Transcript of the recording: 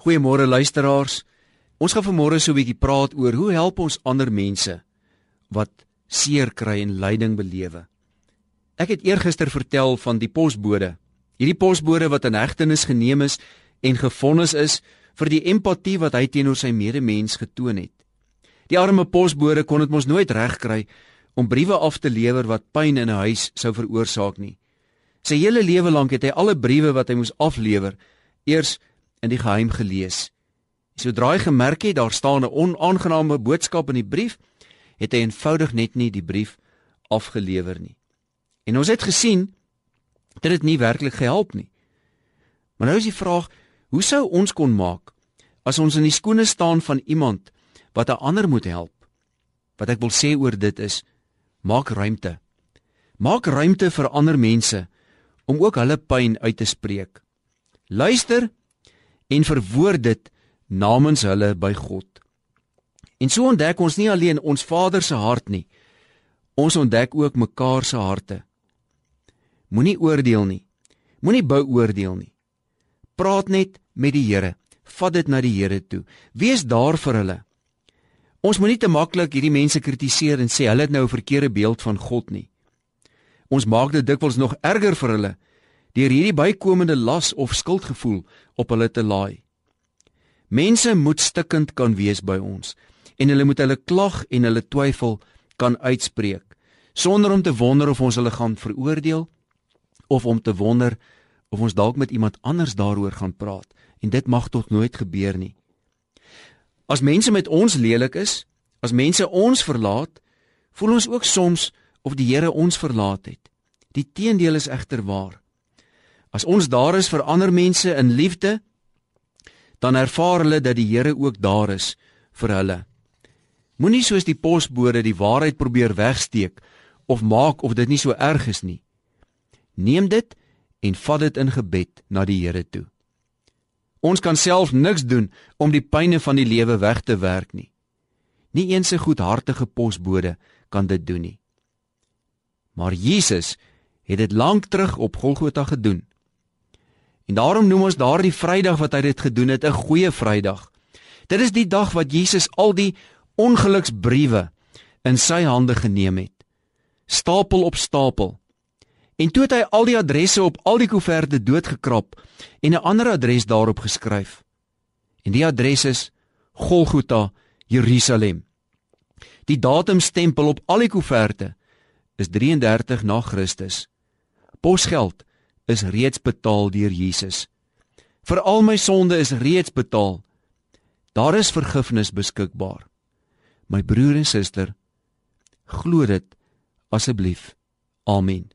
Goeiemôre luisteraars. Ons gaan vanmôre so 'n bietjie praat oor hoe help ons ander mense wat seer kry en lyding belewe. Ek het eergister vertel van die posbode. Hierdie posbode wat in hegtenis geneem is en gefonnis is vir die empatie wat hy teenoor sy medemens getoon het. Die arme posbode kon dit mos nooit regkry om briewe af te lewer wat pyn in 'n huis sou veroorsaak nie. Sy hele lewe lank het hy alle briewe wat hy moes aflewer eers in die geheim gelees. Sodra hy gemerk het daar staan 'n onaangename boodskap in die brief, het hy eenvoudig net nie die brief afgelewer nie. En ons het gesien dat dit nie werklik gehelp nie. Maar nou is die vraag, hoe sou ons kon maak as ons in die skoene staan van iemand wat 'n ander moet help? Wat ek wil sê oor dit is, maak ruimte. Maak ruimte vir ander mense om ook hulle pyn uit te spreek. Luister en verwoord dit namens hulle by God. En so ontdek ons nie alleen ons Vader se hart nie. Ons ontdek ook mekaar se harte. Moenie oordeel nie. Moenie beoordeel nie. Praat net met die Here. Vat dit na die Here toe. Wees daar vir hulle. Ons moenie te maklik hierdie mense kritiseer en sê hulle het nou 'n verkeerde beeld van God nie. Ons maak dit dikwels nog erger vir hulle deur hierdie bykomende las of skuldgevoel op hulle te laai. Mense moet stikkend kan wees by ons en hulle moet hulle klag en hulle twyfel kan uitspreek sonder om te wonder of ons hulle gaan veroordeel of om te wonder of ons dalk met iemand anders daaroor gaan praat en dit mag tot nooit gebeur nie. As mense met ons lelik is, as mense ons verlaat, voel ons ook soms of die Here ons verlaat het. Die teendeel is egter waar. As ons daar is vir ander mense in liefde, dan ervaar hulle dat die Here ook daar is vir hulle. Moenie soos die posbode die waarheid probeer wegsteek of maak of dit nie so erg is nie. Neem dit en vat dit in gebed na die Here toe. Ons kan self niks doen om die pyne van die lewe weg te werk nie. Nie eens 'n goedhartige posbode kan dit doen nie. Maar Jesus het dit lank terug op Golgotha gedoen. En daarom noem ons daardie Vrydag wat hy dit gedoen het 'n goeie Vrydag. Dit is die dag wat Jesus al die ongeluksbriewe in sy hande geneem het. Stapel op stapel. En toe het hy al die adresse op al die koeverte doodgekrap en 'n ander adres daarop geskryf. En die adres is Golgotha, Jerusalem. Die datumstempel op al die koeverte is 33 na Christus. Posgeld is reeds betaal deur Jesus. Vir al my sonde is reeds betaal. Daar is vergifnis beskikbaar. My broer en suster, glo dit asseblief. Amen.